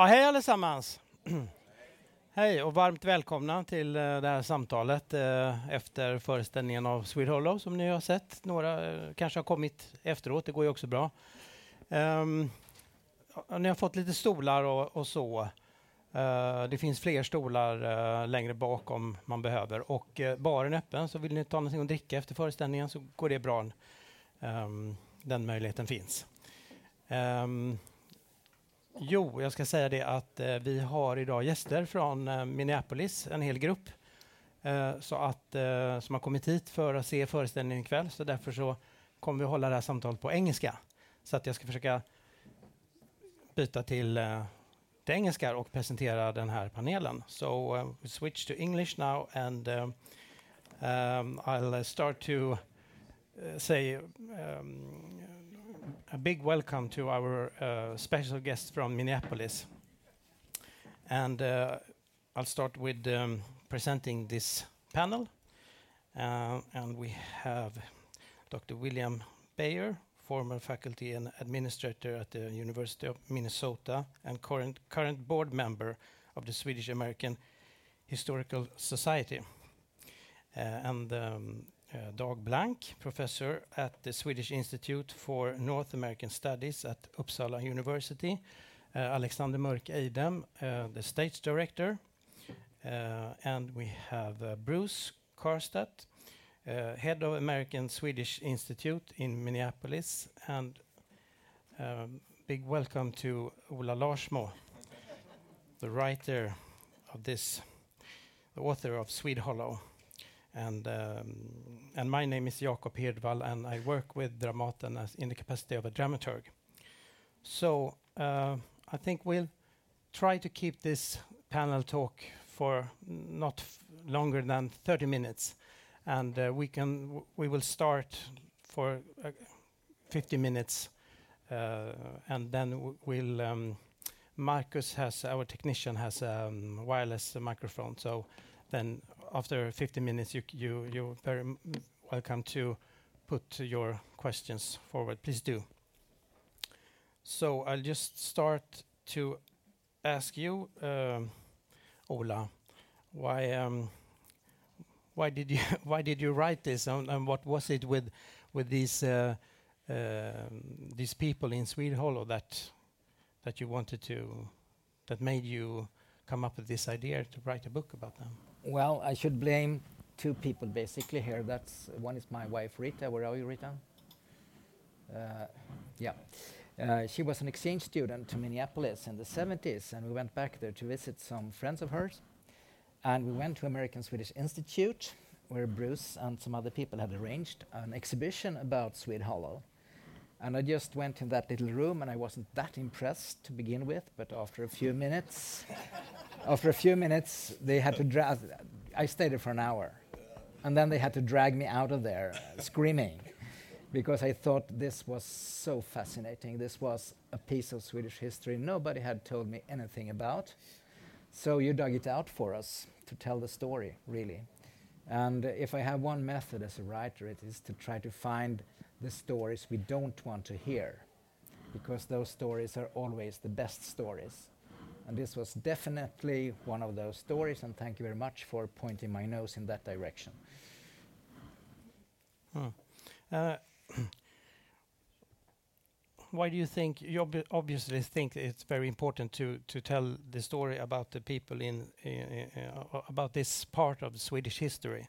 Ja, hej allesammans! hej och varmt välkomna till eh, det här samtalet eh, efter föreställningen av Swede Hollow som ni har sett. Några eh, kanske har kommit efteråt, det går ju också bra. Um, ni har fått lite stolar och, och så. Uh, det finns fler stolar uh, längre bak om man behöver. Och uh, baren är öppen, så vill ni ta någonting att dricka efter föreställningen så går det bra. Um, den möjligheten finns. Um, Jo, jag ska säga det att eh, vi har idag gäster från eh, Minneapolis, en hel grupp. Eh, så att, eh, som har kommit hit för att se föreställningen ikväll. Så därför så kommer vi hålla det här samtalet på engelska. Så att jag ska försöka byta till eh, det engelska och presentera den här panelen. So uh, we switch to English now and uh, um, I'll start to uh, say um, a big welcome to our uh, special guest from Minneapolis. And uh, I'll start with um, presenting this panel. Uh, and we have Dr. William Bayer, former faculty and administrator at the University of Minnesota and current, current board member of the Swedish American Historical Society. Uh, and um, Dag Blanck, professor at the Swedish Institute for North American Studies at Uppsala University. Uh, Alexander Mörk Eidem, uh, the States Director. and we have Bruce Karstadt, head of American Swedish Institute in Minneapolis. And um, big welcome to Ola Larsmo, the writer of this, the author of Swede Hollow. And, um, and my name is Jakob Hirdwall, and I work with Dramaten as in the capacity of a dramaturg. So uh, I think we'll try to keep this panel talk for not longer than 30 minutes, and uh, we can we will start for uh, 50 minutes, uh, and then we'll. Um, Marcus has our technician has a um, wireless microphone, so then after 50 minutes, you, you, you're very welcome to put your questions forward. Please do. So I'll just start to ask you, um, Ola, why um, why did you why did you write this, and, what was it with with these uh, uh, these people in that that you wanted to that made you come up with this idea to write a book about them? Well, I should blame two people basically here. That's one is my wife Rita. Where are you, Rita? Uh, yeah. Uh, she was an exchange student to Minneapolis in the 70s, and we went back there to visit some friends of hers. And we went to American Swedish Institute, where Bruce and some other people had arranged an exhibition about Swede Hollow. And I just went in that little room, and I wasn't that impressed to begin with, but after a few minutes, after a few minutes, they had to drag. I stayed there for an hour, and then they had to drag me out of there, screaming, because I thought this was so fascinating. This was a piece of Swedish history nobody had told me anything about. So you dug it out for us to tell the story, really. And if I have one method as a writer, it is to try to find the stories we don't want to hear, because those stories are always the best stories. And this was definitely one of those stories, and thank you very much for pointing my nose in that direction. Hmm. Uh, why do you think you ob obviously think it's very important to to tell the story about the people in uh, about this part of Swedish history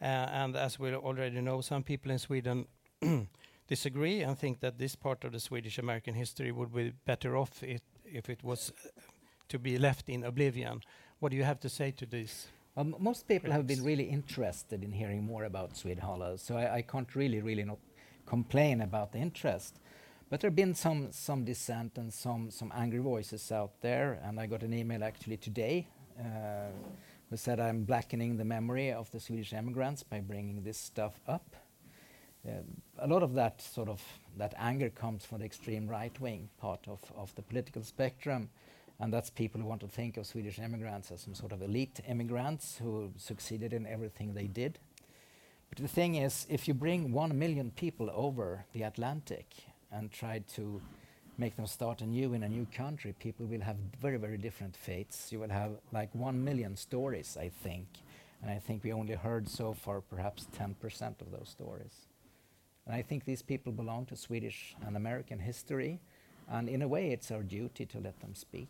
uh, and as we already know some people in Sweden disagree and think that this part of the Swedish American history would be better off it, if it was to be left in oblivion. What do you have to say to this? Um, most people have been really interested in hearing more about Swede Hollow, so I, I, can't really, really not complain about the interest. But there have been some, some dissent and some, some angry voices out there, and I got an email actually today uh, who said I'm blackening the memory of the Swedish immigrants by bringing this stuff up. Uh, a lot of that sort of that anger comes from the extreme right wing part of, of the political spectrum and that's people who want to think of Swedish immigrants as some sort of elite immigrants who succeeded in everything they did. But the thing is, if you bring one million people over the Atlantic and try to make them start anew in a new country, people will have very, very different fates. You will have like one million stories, I think. And I think we only heard so far perhaps 10% of those stories. And I think these people belong to Swedish and American history. And in a way, it's our duty to let them speak,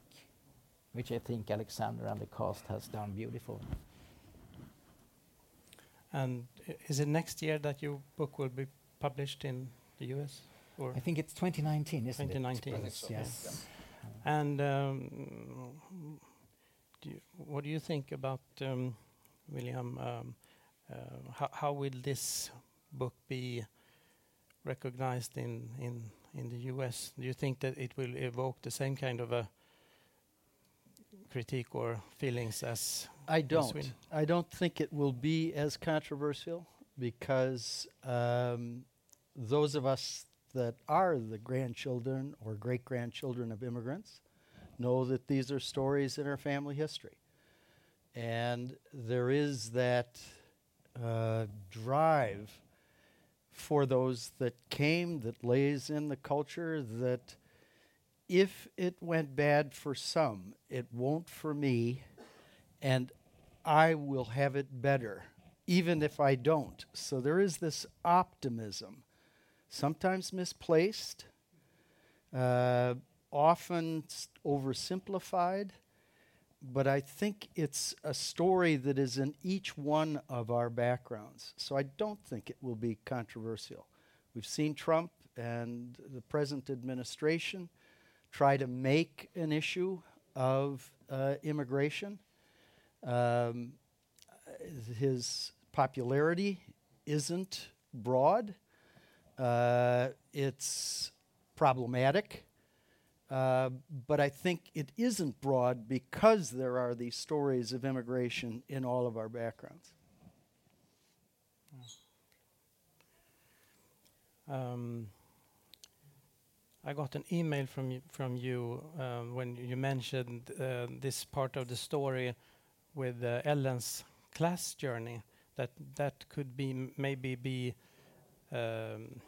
which I think Alexander and the cast has done beautifully. And is it next year that your book will be published in the US? Or I think it's 2019, isn't 2019. it? 2019. So. Yes. Yeah. And um, do you, what do you think about um, William? Um, uh, how, how will this book be recognized in in in the US? Do you think that it will evoke the same kind of a critique or feelings as I don't. I don't think it will be as controversial because um, those of us that are the grandchildren or great grandchildren of immigrants know that these are stories in our family history. And there is that uh, drive for those that came that lays in the culture that if it went bad for some, it won't for me, and I will have it better, even if I don't. So there is this optimism sometimes misplaced, uh, often oversimplified, but I think it's a story that is in each one of our backgrounds. So I don't think it will be controversial. We've seen Trump and the present administration try to make an issue of uh, immigration. Um, his popularity isn't broad. Uh, it's problematic, uh, but I think it isn't broad because there are these stories of immigration in all of our backgrounds. Um, I got an email from you, from you um, when you mentioned uh, this part of the story with uh, Ellen's class journey. That that could be maybe be um,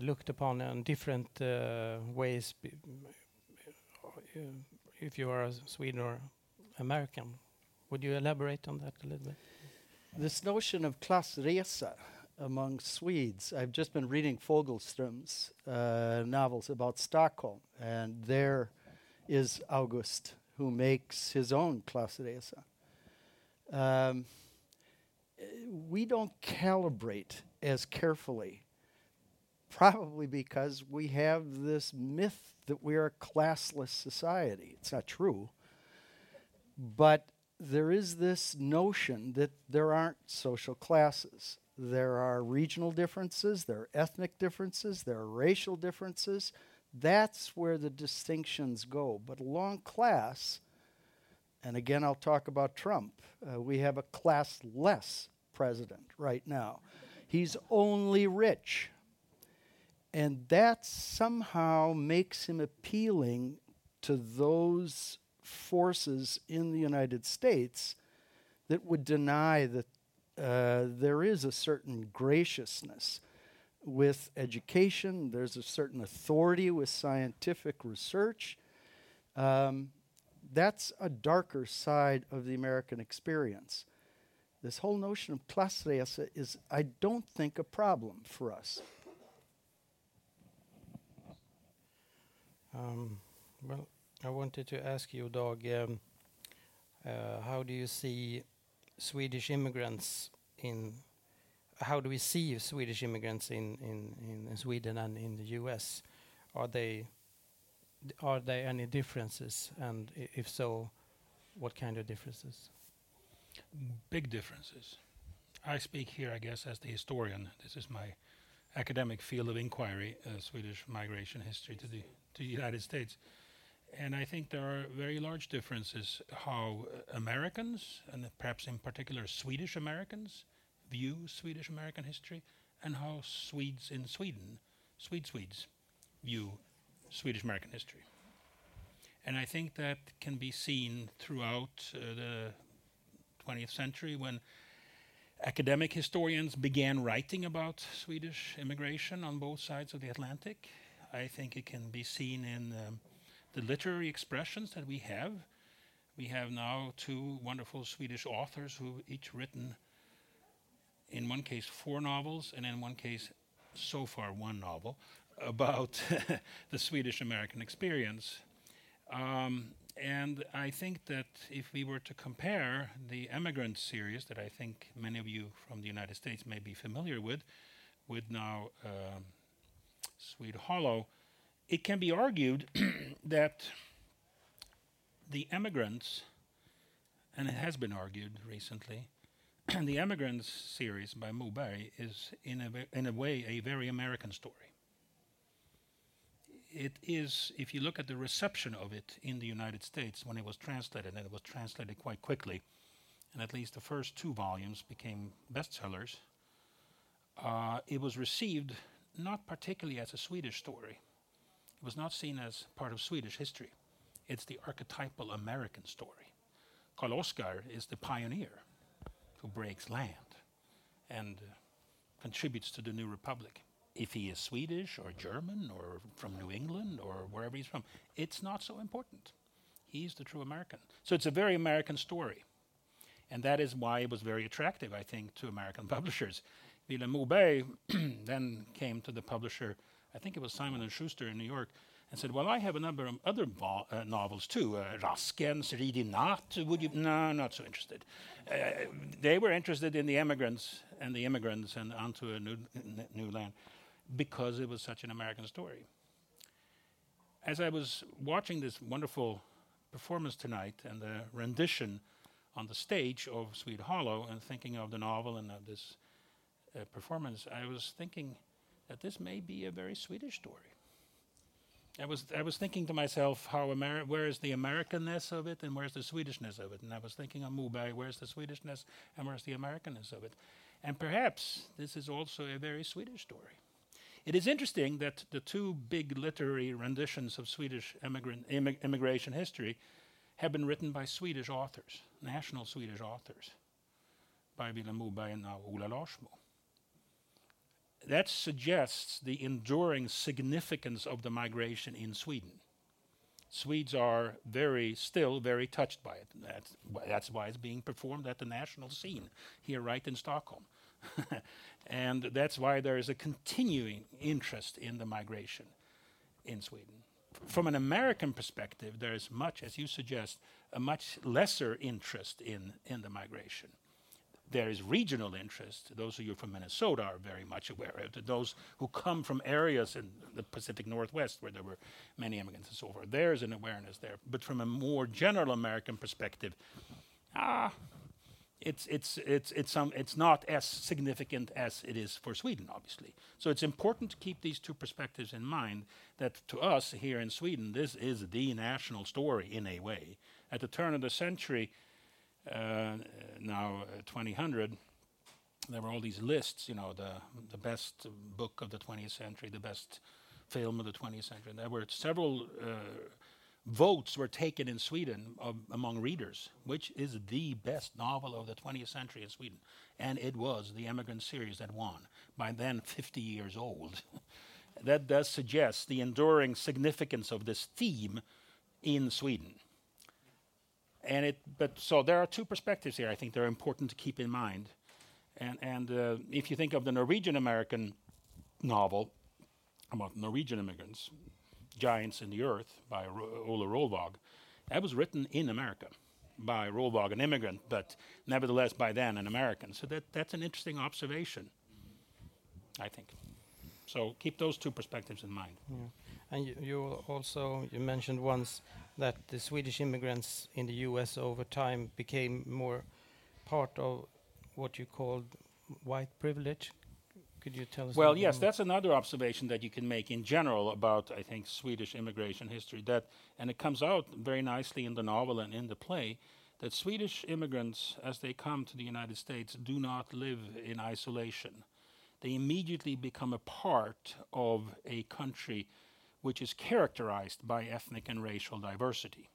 looked upon in different uh, ways if you are a Swede or American. Would you elaborate on that a little bit? This notion of klassresa among Swedes. I've just been reading Fogelström's uh, novels about Stockholm, and there is August who makes his own klassresa. Um, we don't calibrate as carefully, probably because we have this myth that we are a classless society. It's not true. But there is this notion that there aren't social classes. There are regional differences, there are ethnic differences, there are racial differences. That's where the distinctions go. But along class, and again, I'll talk about Trump, uh, we have a classless president right now. He's only rich. And that somehow makes him appealing to those forces in the United States that would deny that uh, there is a certain graciousness with education, there's a certain authority with scientific research. Um, that's a darker side of the American experience this whole notion of klassresa is, I don't think, a problem for us. Well, I wanted to ask you, Dag, um, uh, how do you see Swedish immigrants in? How do we see Swedish immigrants in, in, in Sweden and in the U.S.? Are they are there any differences, and if so, what kind of differences? big differences. I speak here, I guess, as the historian. This is my academic field of inquiry, uh, Swedish migration history to the to United States. And I think there are very large differences how uh, Americans, and perhaps in particular Swedish Americans, view Swedish American history, and how Swedes in Sweden, Swede Swedes, view Swedish American history. And I think that can be seen throughout uh, the 20th century when academic historians began writing about Swedish immigration on both sides of the Atlantic, I think it can be seen in um, the literary expressions that we have. We have now two wonderful Swedish authors who each written, in one case, four novels, and in one case, so far, one novel about the Swedish American experience. Um, and I think that if we were to compare the Emigrant series that I think many of you from the United States may be familiar with, with now um, Swede Hollow, it can be argued that the emigrants, and it has been argued recently, the Emigrants series by Moberg is in a, in a way a very American story. It is, if you look at the reception of it in the United States when it was translated, and it was translated quite quickly, and at least the first two volumes became bestsellers, uh, it was received not particularly as a Swedish story. It was not seen as part of Swedish history. It's the archetypal American story. Karl Oskar is the pioneer who breaks land and uh, contributes to the new republic. If he is Swedish or German or from New England or wherever he's from, it's not so important. He's the true American. So it's a very American story. And that is why it was very attractive, I think, to American publishers. Vilhelm Moberg then came to the publisher, I think it was Simon and Schuster in New York, and said, "Well, I have a number of other uh, novels too. Uh, Raskens, Natt. Would you? No, not so interested. Uh, they were interested in the emigrants and the immigrants and onto a new, new land because it was such an American story. As I was watching this wonderful performance tonight and the rendition on the stage of Swede Hollow and thinking of the novel and of this uh, performance, I was thinking that this may be a very Swedish story. I was I was thinking to myself how Ameri- where is the Americanness of it and where's the Swedishness of it, and I was thinking of Moberg, where's the Swedishness and where's the Americanness of it, and perhaps this is also a very Swedish story. It is interesting that the two big literary renditions of Swedish immig- immigration history have been written by Swedish authors, national Swedish authors, by Vilhelm Moberg and now Ola Larsmo that suggests the enduring significance of the migration in Sweden. Swedes are very, still very touched by it. That's, that's why it's being performed at the national scene here, right in Stockholm. and that's why there is a continuing interest in the migration in Sweden. From an American perspective, there is much, as you suggest, a much lesser interest in, in the migration there is regional interest. Those of you from Minnesota are very much aware of it. Those who come from areas in the Pacific Northwest where there were many immigrants and so forth, there's an awareness there. But from a more general American perspective, ah, it's it's it's it's some it's not as significant as it is for Sweden, obviously. So it's important to keep these two perspectives in mind. That to us here in Sweden, this is the national story in a way. At the turn of the century, uh, now uh, 2000, there were all these lists, you know, the, the best book of the 20th century, the best film of the 20th century. And there were several uh, votes were taken in Sweden of, among readers, which is the best novel of the 20th century in Sweden. And it was the Emigrant series that won, by then 50 years old. that does suggest the enduring significance of this theme in Sweden and it, but so there are two perspectives here. I think they're important to keep in mind. And and uh, if you think of the Norwegian American novel about Norwegian immigrants, Giants in the Earth by Ro- Ola Rølvaag, that was written in America by Rølvaag, an immigrant, but nevertheless by then an American. So that that's an interesting observation. I think. So keep those two perspectives in mind. Yeah. And you, you also you mentioned once that the Swedish immigrants in the U.S. over time became more part of what you called white privilege. Could you tell us? Well, yes, that's another observation that you can make in general about, I think, Swedish immigration history. That, and it comes out very nicely in the novel and in the play, that Swedish immigrants, as they come to the United States, do not live in isolation. They immediately become a part of a country which is characterized by ethnic and racial diversity.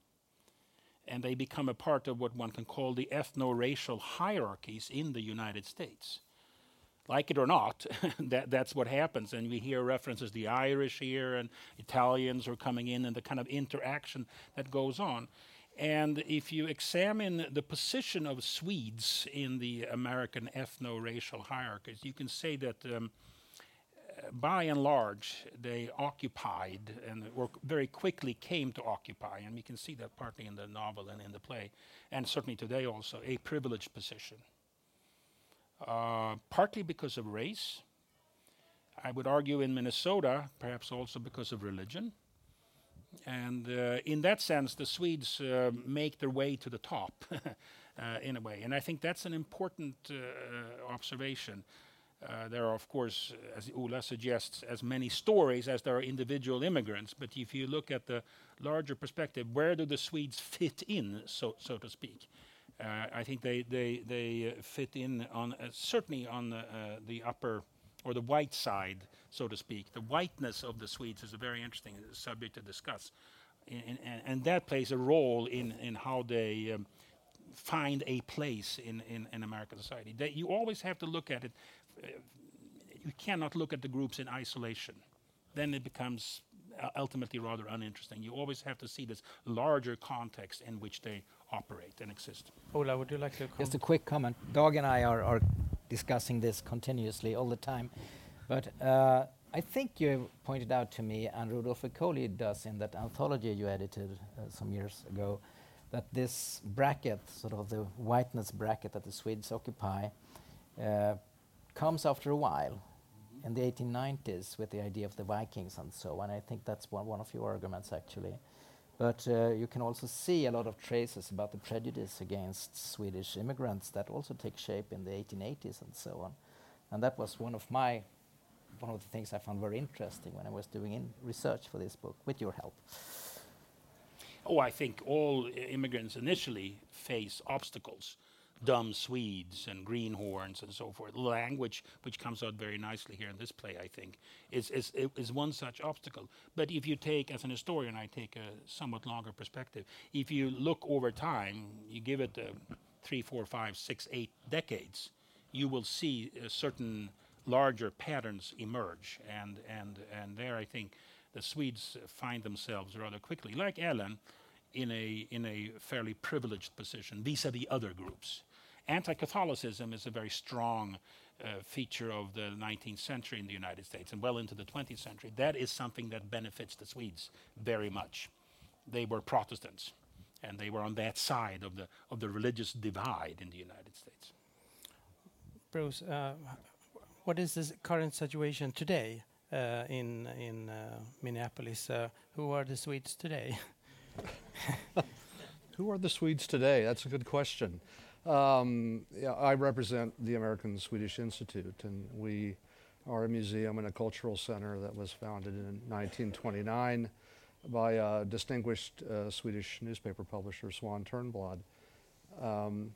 And they become a part of what one can call the ethno racial hierarchies in the United States. Like it or not, that, that's what happens. And we hear references, the Irish here and Italians are coming in, and the kind of interaction that goes on. And if you examine the position of Swedes in the American ethno racial hierarchies, you can say that. Um, by and large, they occupied and very quickly came to occupy, and we can see that partly in the novel and in the play, and certainly today also, a privileged position. Uh, partly because of race. I would argue in Minnesota, perhaps also because of religion. And uh, in that sense, the Swedes uh, make their way to the top uh, in a way. And I think that's an important uh, observation. There are, of course, as Ola suggests, as many stories as there are individual immigrants. But if you look at the larger perspective, where do the Swedes fit in, so, so to speak? Uh, I think they they they uh, fit in on uh, certainly on the, the upper or the white side, so to speak. The whiteness of the Swedes is a very interesting subject to discuss, and, and, and that plays a role in in how they. Um, find a place in, in, in American society. That you always have to look at it. Uh, you cannot look at the groups in isolation. Then it becomes ultimately rather uninteresting. You always have to see this larger context in which they operate and exist. Ola, would you like to comment? Just a quick comment. Dag and I are, are discussing this continuously all the time. But uh, I think you pointed out to me, and Rudolf Coley does in that anthology you edited uh, some years ago, that this bracket, sort of the whiteness bracket that the Swedes occupy, uh, comes after a while in the 1890s with the idea of the Vikings and so on. I think that's one, one of your arguments actually. But uh, you can also see a lot of traces about the prejudice against Swedish immigrants that also take shape in the 1880s and so on. And that was one of my one of the things I found very interesting when I was doing research for this book, with your help. Oh, I think all immigrants initially face obstacles dumb Swedes and greenhorns and so forth. Language, which comes out very nicely here in this play, I think, is, is, is one such obstacle. But if you take, as an historian, I take a somewhat longer perspective. If you look over time, you give it uh, three, four, five, six, eight decades, you will see uh, certain larger patterns emerge. And, and, and there, I think, the Swedes find themselves rather quickly, like Ellen, in a, in a fairly privileged position vis a vis other groups anti Catholicism is a very strong uh, feature of the 19th century in the United States and well into the 20th century. That is something that benefits the Swedes very much. They were Protestants and they were on that side of the, of the religious divide in the United States. Bruce, uh, what is the current situation today uh, in, in uh, Minneapolis? Uh, who are the Swedes today? who are the Swedes today? That's a good question. Um, yeah, I represent the American Swedish Institute, and we are a museum and a cultural center that was founded in 1929 by a distinguished uh, Swedish newspaper publisher, Swan Turnblad. Um,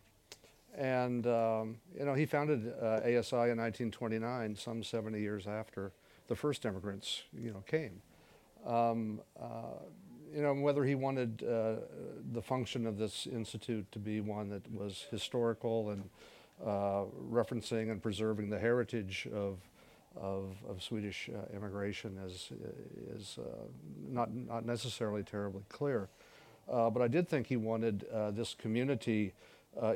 and um, you know, he founded uh, ASI in 1929, some 70 years after the first immigrants, you know, came. Um, uh, you know, whether he wanted uh, the function of this institute to be one that was historical and uh, referencing and preserving the heritage of of, of Swedish uh, immigration is is uh, not not necessarily terribly clear. Uh, but I did think he wanted uh, this community.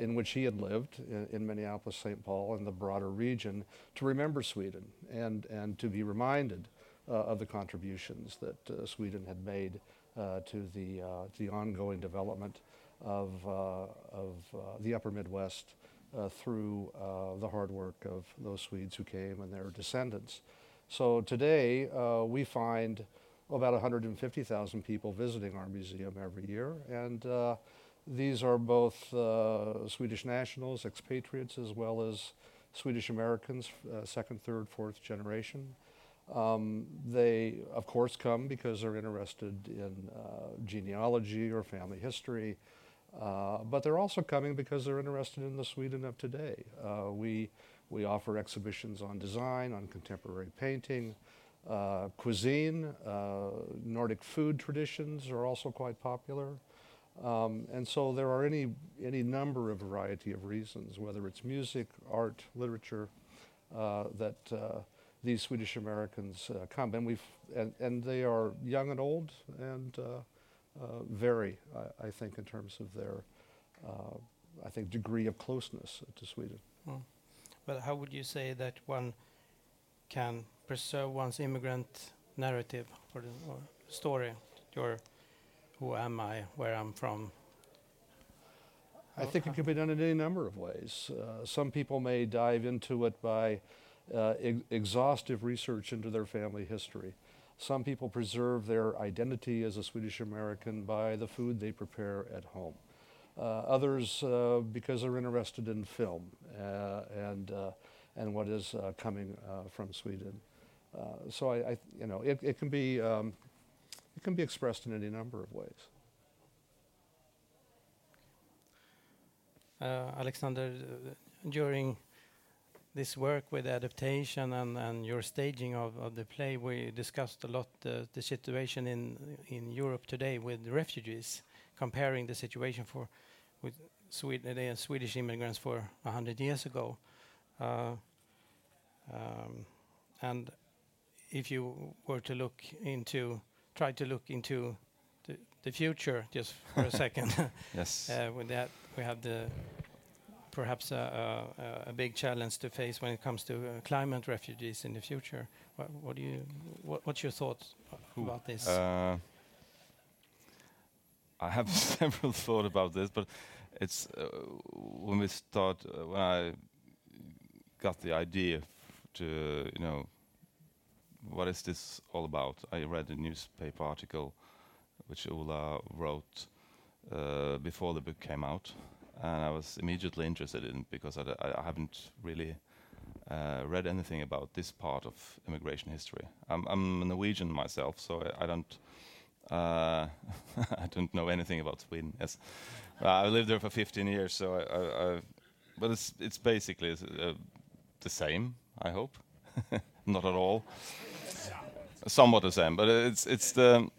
in which he had lived in, in Minneapolis, St. Paul, and the broader region, to remember Sweden and, and to be reminded of the contributions that Sweden had made to the, uh, the ongoing development of, uh, of the upper Midwest through the hard work of those Swedes who came and their descendants. So today we find about 150,000 people visiting our museum every year, and these are both uh, Swedish nationals, expatriates, as well as Swedish Americans, uh, second, third, fourth generation. Um, they, of course, come because they're interested in uh, genealogy or family history, uh, but they're also coming because they're interested in the Sweden of today. Uh, we, we offer exhibitions on design, on contemporary painting, uh, cuisine, uh, Nordic food traditions are also quite popular. Um, and so there are any, any number of variety of reasons, whether it's music, art, literature, uh, that these Swedish Americans uh, come, and we've and, and they are young and old, and uh, uh, vary, I, I think, in terms of their, uh, I think, degree of closeness to Sweden. Mm. But how would you say that one can preserve one's immigrant narrative or, or story? Your, who am I? Where I'm from? I think it can be done in any number of ways. Uh, some people may dive into it by uh, ex- exhaustive research into their family history. Some people preserve their identity as a Swedish American by the food they prepare at home. Uh, others, uh, because they're interested in film uh, and uh, and what is coming from Sweden. so I, I, you know, it, it can be um, it can be expressed in any number of ways. Alexander, during this work with adaptation and, and your staging of, of the play, we discussed a lot uh, the situation in in Europe today with refugees, comparing the situation for with Sweden, uh, Swedish immigrants for a hundred years ago, uh, um, and if you were to look into, try to look into the, the future just for a second. yes. Uh, with that, we have the perhaps a, big challenge to face when it comes to uh, climate refugees in the future. What, what do you? What, what's your thoughts about this? Uh, I have several thoughts about this, but it's uh, when we start when I got the idea to you know what is this all about? I read a newspaper article which Ola wrote uh, before the book came out and I was immediately interested in because I, I haven't really uh, read anything about this part of immigration history. I'm, I'm a Norwegian myself, so I, I don't uh, I don't know anything about Sweden. Yes, uh, I lived there for 15 years, so I, I, but it's it's basically uh, the same. I hope, not at all. Somewhat the same, but it's it's the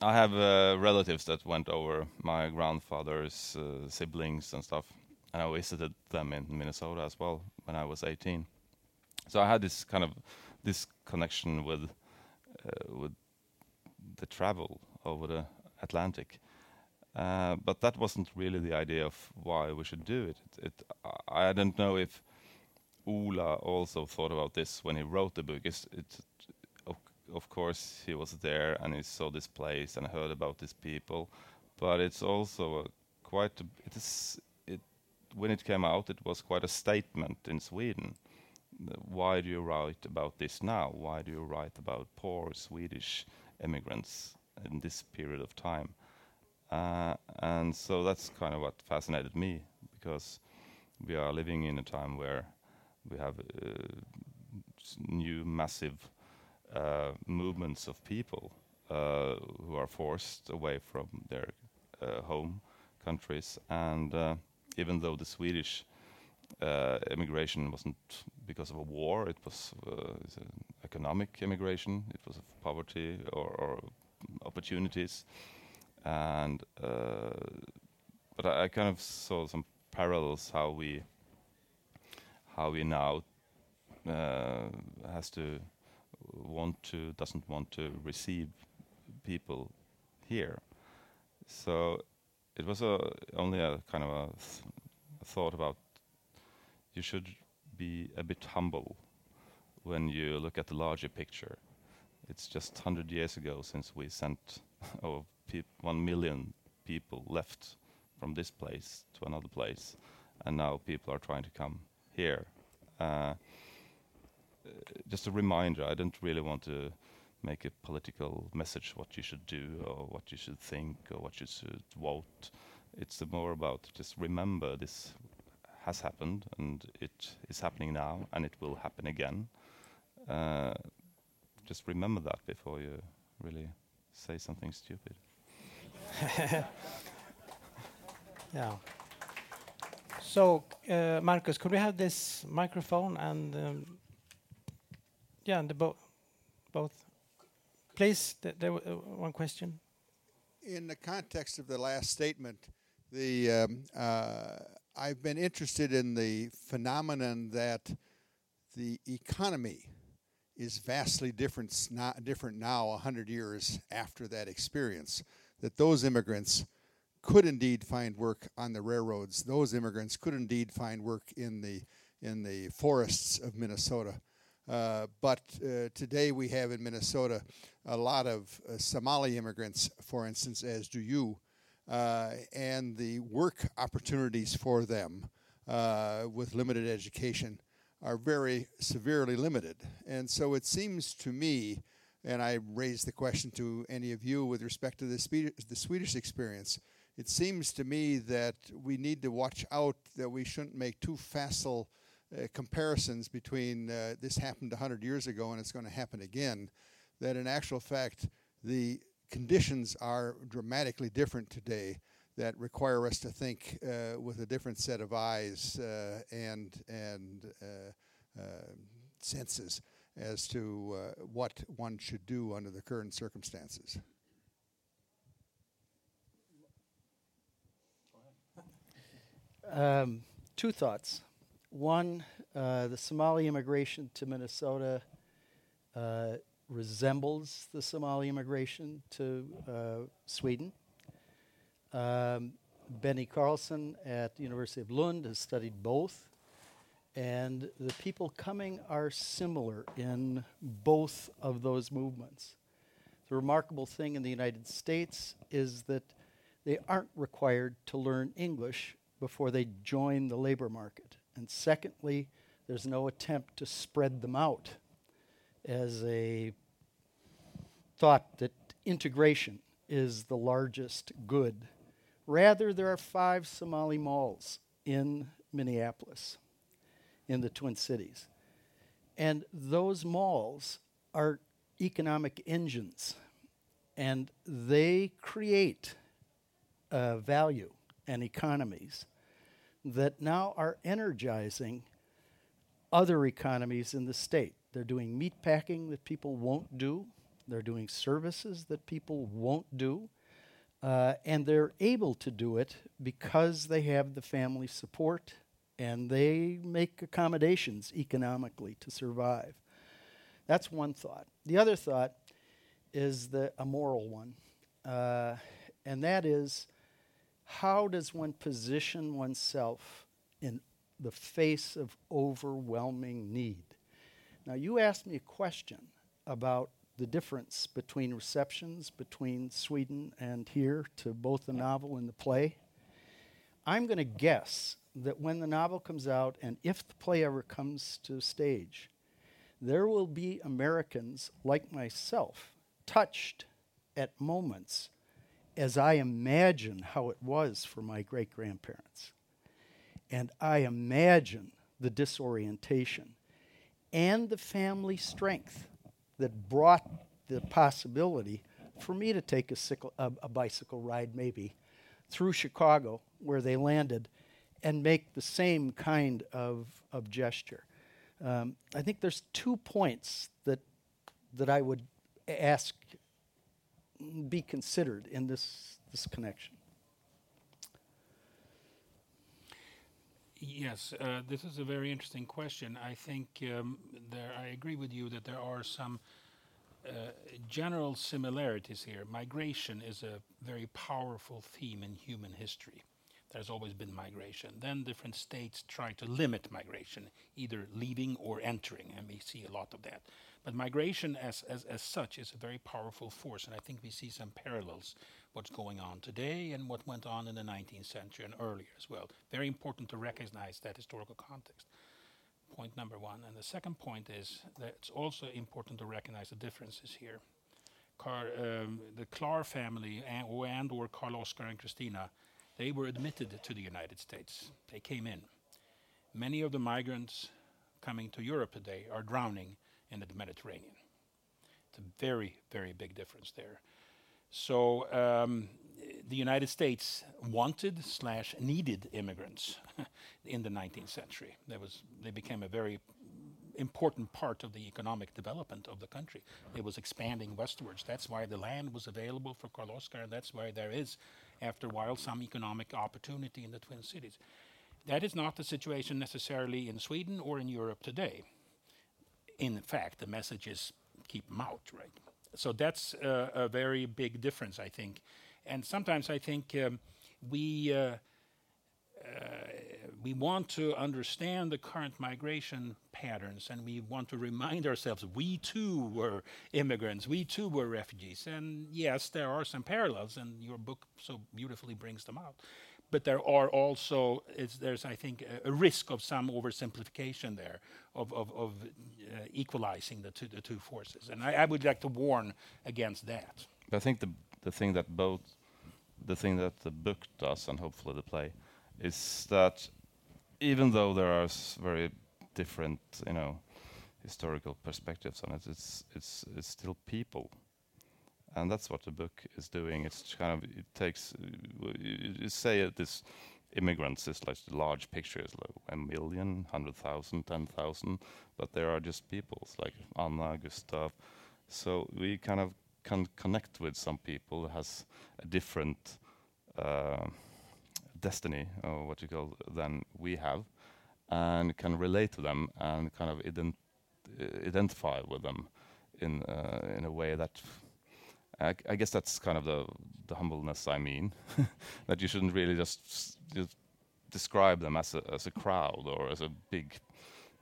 I have uh, relatives that went over, my grandfather's uh, siblings and stuff, and I visited them in Minnesota as well when I was 18. So I had this kind of this connection with uh, with the travel over the Atlantic, uh, but that wasn't really the idea of why we should do it. it, it I don't know if Ola also thought about this when he wrote the book. It's, it's of course he was there and he saw this place and heard about these people, but it's also quite a, it is it when it came out it was quite a statement in Sweden. Why do you write about this now? Why do you write about poor Swedish immigrants in this period of time? Uh, and so that's kind of what fascinated me because we are living in a time where we have uh, new massive uh, movements of people uh, who are forced away from their uh, home countries. And even though the Swedish immigration wasn't because of a war, it was economic immigration, it was of poverty or, or opportunities. And but I, I kind of saw some parallels how we how we now uh, has to want to doesn't want to receive people here. So it was a only a kind of a, th a thought about you should be a bit humble when you look at the larger picture. It's just 100 years ago since we sent oh, one million people left from this place to another place, and now people are trying to come here. Uh, just a reminder. I don't really want to make a political message what you should do or what you should think or what you should vote. It's more about just remember this has happened and it is happening now and it will happen again. Uh, just remember that before you really say something stupid. yeah. So, uh, Marcus, could we have this microphone and um, yeah, the bo both. Please, th there was uh, one question. In the context of the last statement, the um, uh, I've been interested in the phenomenon that the economy is vastly different, sno- different now, 100 years after that experience. That those immigrants could indeed find work on the railroads. Those immigrants could indeed find work in the in the forests of Minnesota. Uh, but uh, today we have in Minnesota a lot of uh, Somali immigrants, for instance, as do you, uh, and the work opportunities for them uh, with limited education are very severely limited. And so it seems to me, and I raise the question to any of you with respect to the, Swedish, the Swedish experience, it seems to me that we need to watch out that we shouldn't make too facile uh, comparisons between uh, this happened 100 years ago and it's going to happen again. That in actual fact, the conditions are dramatically different today that require us to think uh, with a different set of eyes uh, and and uh, uh, senses as to what one should do under the current circumstances. Um, two thoughts. One, uh, the Somali immigration to Minnesota uh, resembles the Somali immigration to uh, Sweden. Um, Benny Carlson at the University of Lund has studied both, and the people coming are similar in both of those movements. The remarkable thing in the United States is that they aren't required to learn English before they join the labor market. And secondly, there's no attempt to spread them out as a thought that integration is the largest good. Rather, there are five Somali malls in Minneapolis, in the Twin Cities. And those malls are economic engines, and they create uh, value and economies that now are energizing other economies in the state. They're doing meat packing that people won't do. They're doing services that people won't do. Uh, and they're able to do it because they have the family support and they make accommodations economically to survive. That's one thought. The other thought is the a moral one, uh, and that is how does one position oneself in the face of overwhelming need? Now, you asked me a question about the difference between receptions between Sweden and here to both the novel and the play. I'm going to guess that when the novel comes out, and if the play ever comes to stage, there will be Americans like myself touched at moments as I imagine how it was for my great grandparents. And I imagine the disorientation and the family strength that brought the possibility for me to take a, sickle, a, a bicycle ride, maybe, through Chicago, where they landed, and make the same kind of, of gesture. Um, I think there's two points that, that I would ask be considered in this, this connection? Yes, uh, this is a very interesting question. I think um, there, I agree with you that there are some uh, general similarities here. Migration is a very powerful theme in human history. There's always been migration. Then different states try to limit migration, either leaving or entering, and we see a lot of that. But migration as, as, as such is a very powerful force, and I think we see some parallels what's going on today and what went on in the 19th century and earlier as well. Very important to recognize that historical context. Point number one. And the second point is that it's also important to recognize the differences here. Car, um, the Clark family and or, and or Karl Oskar and Kristina, they were admitted to the United States. They came in. Many of the migrants coming to Europe today are drowning in the Mediterranean. It's a very, very big difference there. So um, the United States wanted slash needed immigrants in the 19th century. Was, they became a very important part of the economic development of the country. It was expanding westwards. That's why the land was available for Karl Oskar, and that's why there is, after a while, some economic opportunity in the Twin Cities. That is not the situation necessarily in Sweden or in Europe today. In fact, the message is keep them out, right? So that's uh, a very big difference, I think. And sometimes I think um, we uh, we want to understand the current migration patterns and we want to remind ourselves we too were immigrants, we too were refugees. And yes, there are some parallels, and your book so beautifully brings them out. But there are also, there's, I think, a, risk of some oversimplification there, of, of, of uh, equalizing the two, the two forces. And I, I would like to warn against that. I think the, the thing that both, the thing that the book does, and hopefully the play, is that even though there are very different, you know, historical perspectives on it, it's it's it's still people, and that's what the book is doing. It's kind of it takes you, say this immigrants is like the large picture is like a million, hundred thousand, ten thousand, but there are just peoples like Anna, Gustav. So we kind of can connect with some people who has a different. Uh, destiny, or what you call, than we have, and can relate to them and kind of ident identify with them in uh, in a way that I, I, guess that's kind of the the humbleness I mean, that you shouldn't really just, just describe them as a as a crowd or as a big,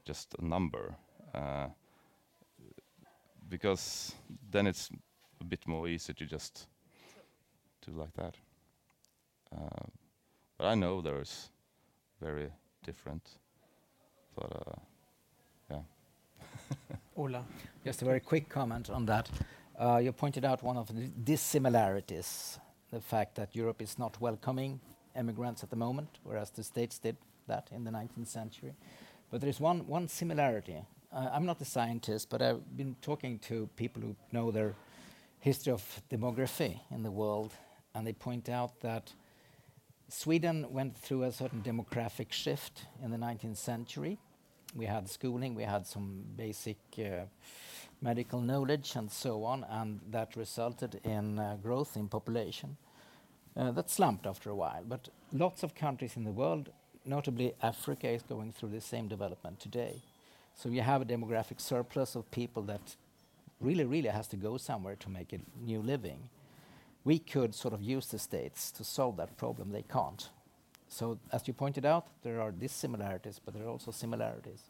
just a number, uh, because then it's a bit more easy to just do like that. Uh, but I know there's very different. But uh, yeah. Ola, just a very quick comment on that. Uh, you pointed out one of the dissimilarities, the fact that Europe is not welcoming immigrants at the moment, whereas the States did that in the 19th century. But there is one, one similarity. Uh, I'm not a scientist, but I've been talking to people who know their history of demography in the world, and they point out that Sweden went through a certain demographic shift in the 19th century. We had schooling, we had some basic uh, medical knowledge and so on, and that resulted in uh, growth in population. Uh, that slumped after a while, but lots of countries in the world, notably Africa, is going through the same development today. So you have a demographic surplus of people that really, really has to go somewhere to make a new living we could sort of use the states to solve that problem. They can't. So, as you pointed out, there are dissimilarities, but there are also similarities.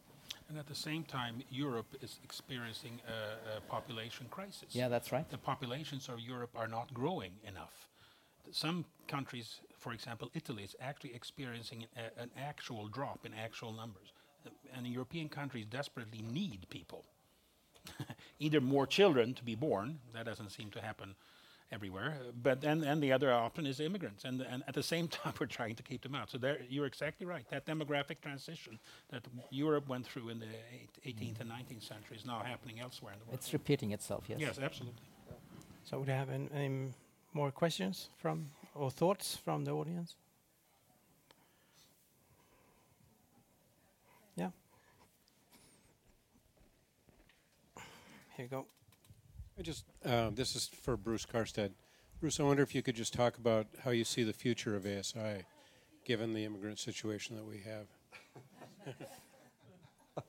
And at the same time, Europe is experiencing a, a, population crisis. Yeah, that's right. The populations of Europe are not growing enough. Some countries, for example, Italy, is actually experiencing a, an actual drop in actual numbers. And European countries desperately need people. Either more children to be born, that doesn't seem to happen everywhere. But then, and the other option is immigrants, and, and at the same time, we're trying to keep them out. So there, you're exactly right. That demographic transition that Europe went through in the 18th and 19th century is now happening elsewhere in the world. It's repeating itself. Yes. Yes, absolutely. So, would you have any, any more questions from or thoughts from the audience? Yeah. Here you go. I just, uh, this is for Bruce Karstedt. Bruce, I wonder if you could just talk about how you see the future of ASI, given the immigrant situation that we have.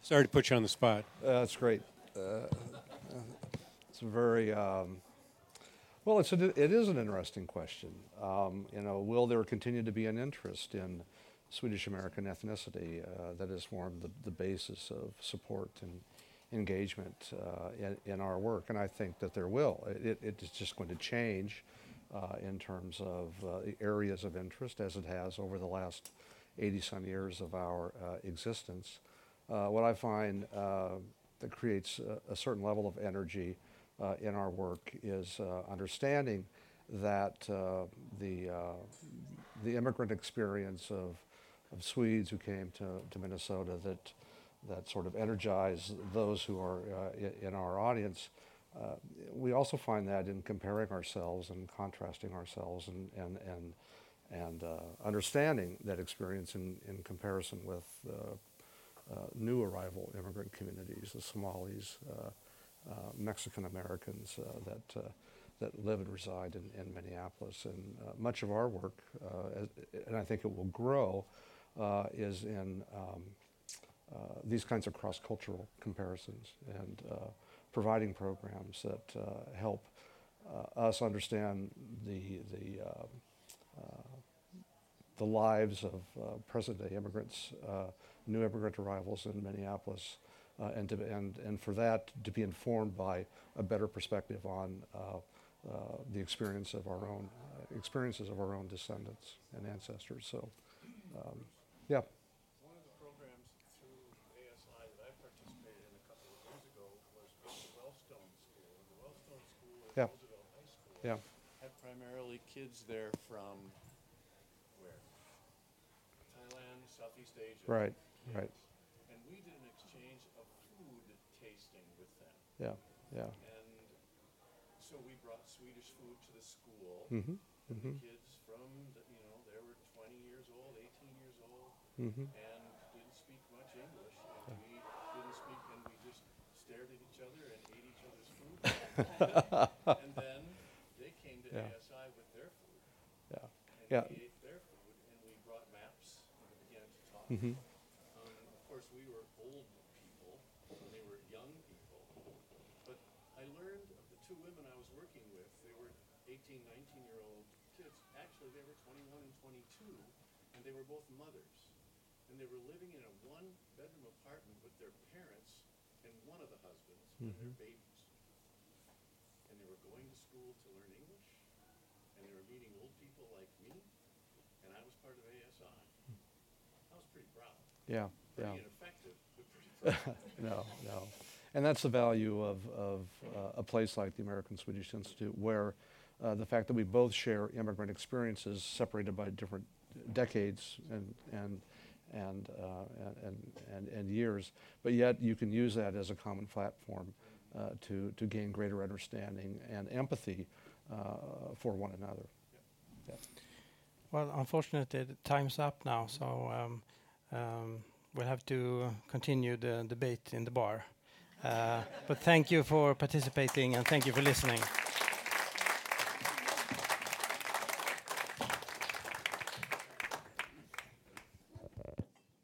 Sorry to put you on the spot. Uh, that's great. Uh, it's a very um, well. It's a, it is an interesting question. Um, you know, will there continue to be an interest in Swedish American ethnicity uh, that has formed the, the basis of support and engagement uh, in, in, our work, and I think that there will. It, it's just going to change uh, in terms of uh, areas of interest as it has over the last 80 some years of our uh, existence. Uh, what I find uh, that creates a, a, certain level of energy in our work is understanding that the, the immigrant experience of, of Swedes who came to, to Minnesota that that sort of energize those who are uh, in our audience. Uh, we also find that in comparing ourselves and contrasting ourselves and, and, and, and uh, understanding that experience in, in comparison with uh, uh, new arrival immigrant communities, the Somalis, uh, Mexican Americans that, that live and reside in, in Minneapolis. And much of our work, and I think it will grow, is in um, these kinds of cross-cultural comparisons and uh, providing programs that uh, help uh, us understand the the uh, uh, the lives of present-day immigrants, new immigrant arrivals in Minneapolis, and, to, and and for that to be informed by a better perspective on the experience of our own experiences of our own descendants and ancestors. So, um. Yeah. Yeah. Had primarily kids there from where? Thailand, Southeast Asia. Right, kids. right. And we did an exchange of food tasting with them. Yeah, yeah. And so we brought Swedish food to the school. Mm-hmm. Mm-hmm. the kids from, the, you know, they were 20 years old, 18 years old, Mm-hmm. and didn't speak much English. And we didn't speak, and we just stared at each other and ate each other's food. and then they came to Yeah. ASI with their food. Yeah. And Yeah. we ate their food, and we brought maps and began to talk. Mm-hmm. Um, of course, we were old people, and they were young people. But I learned of the two women I was working with, they were 18, 19 year old kids. Actually, they were 21 and 22, and they were both mothers. And they were living in a one bedroom apartment with their parents and one of the husbands and their babies. And they were going to school to learn English, and they were meeting old people like me, and I was part of ASI. I was pretty proud. Yeah, yeah. Ineffective, but pretty proud. no, no. And that's the value of, of uh, a place like the American Swedish Institute, where uh, the fact that we both share immigrant experiences separated by different decades and, and, and, uh, and, and, and years, but yet you can use that as a common platform uh, to, to gain greater understanding and empathy uh, for one another. Well, unfortunately, the time's up now, so um, um, we'll have to continue the debate in the bar. Uh, but thank you for participating and thank you for listening.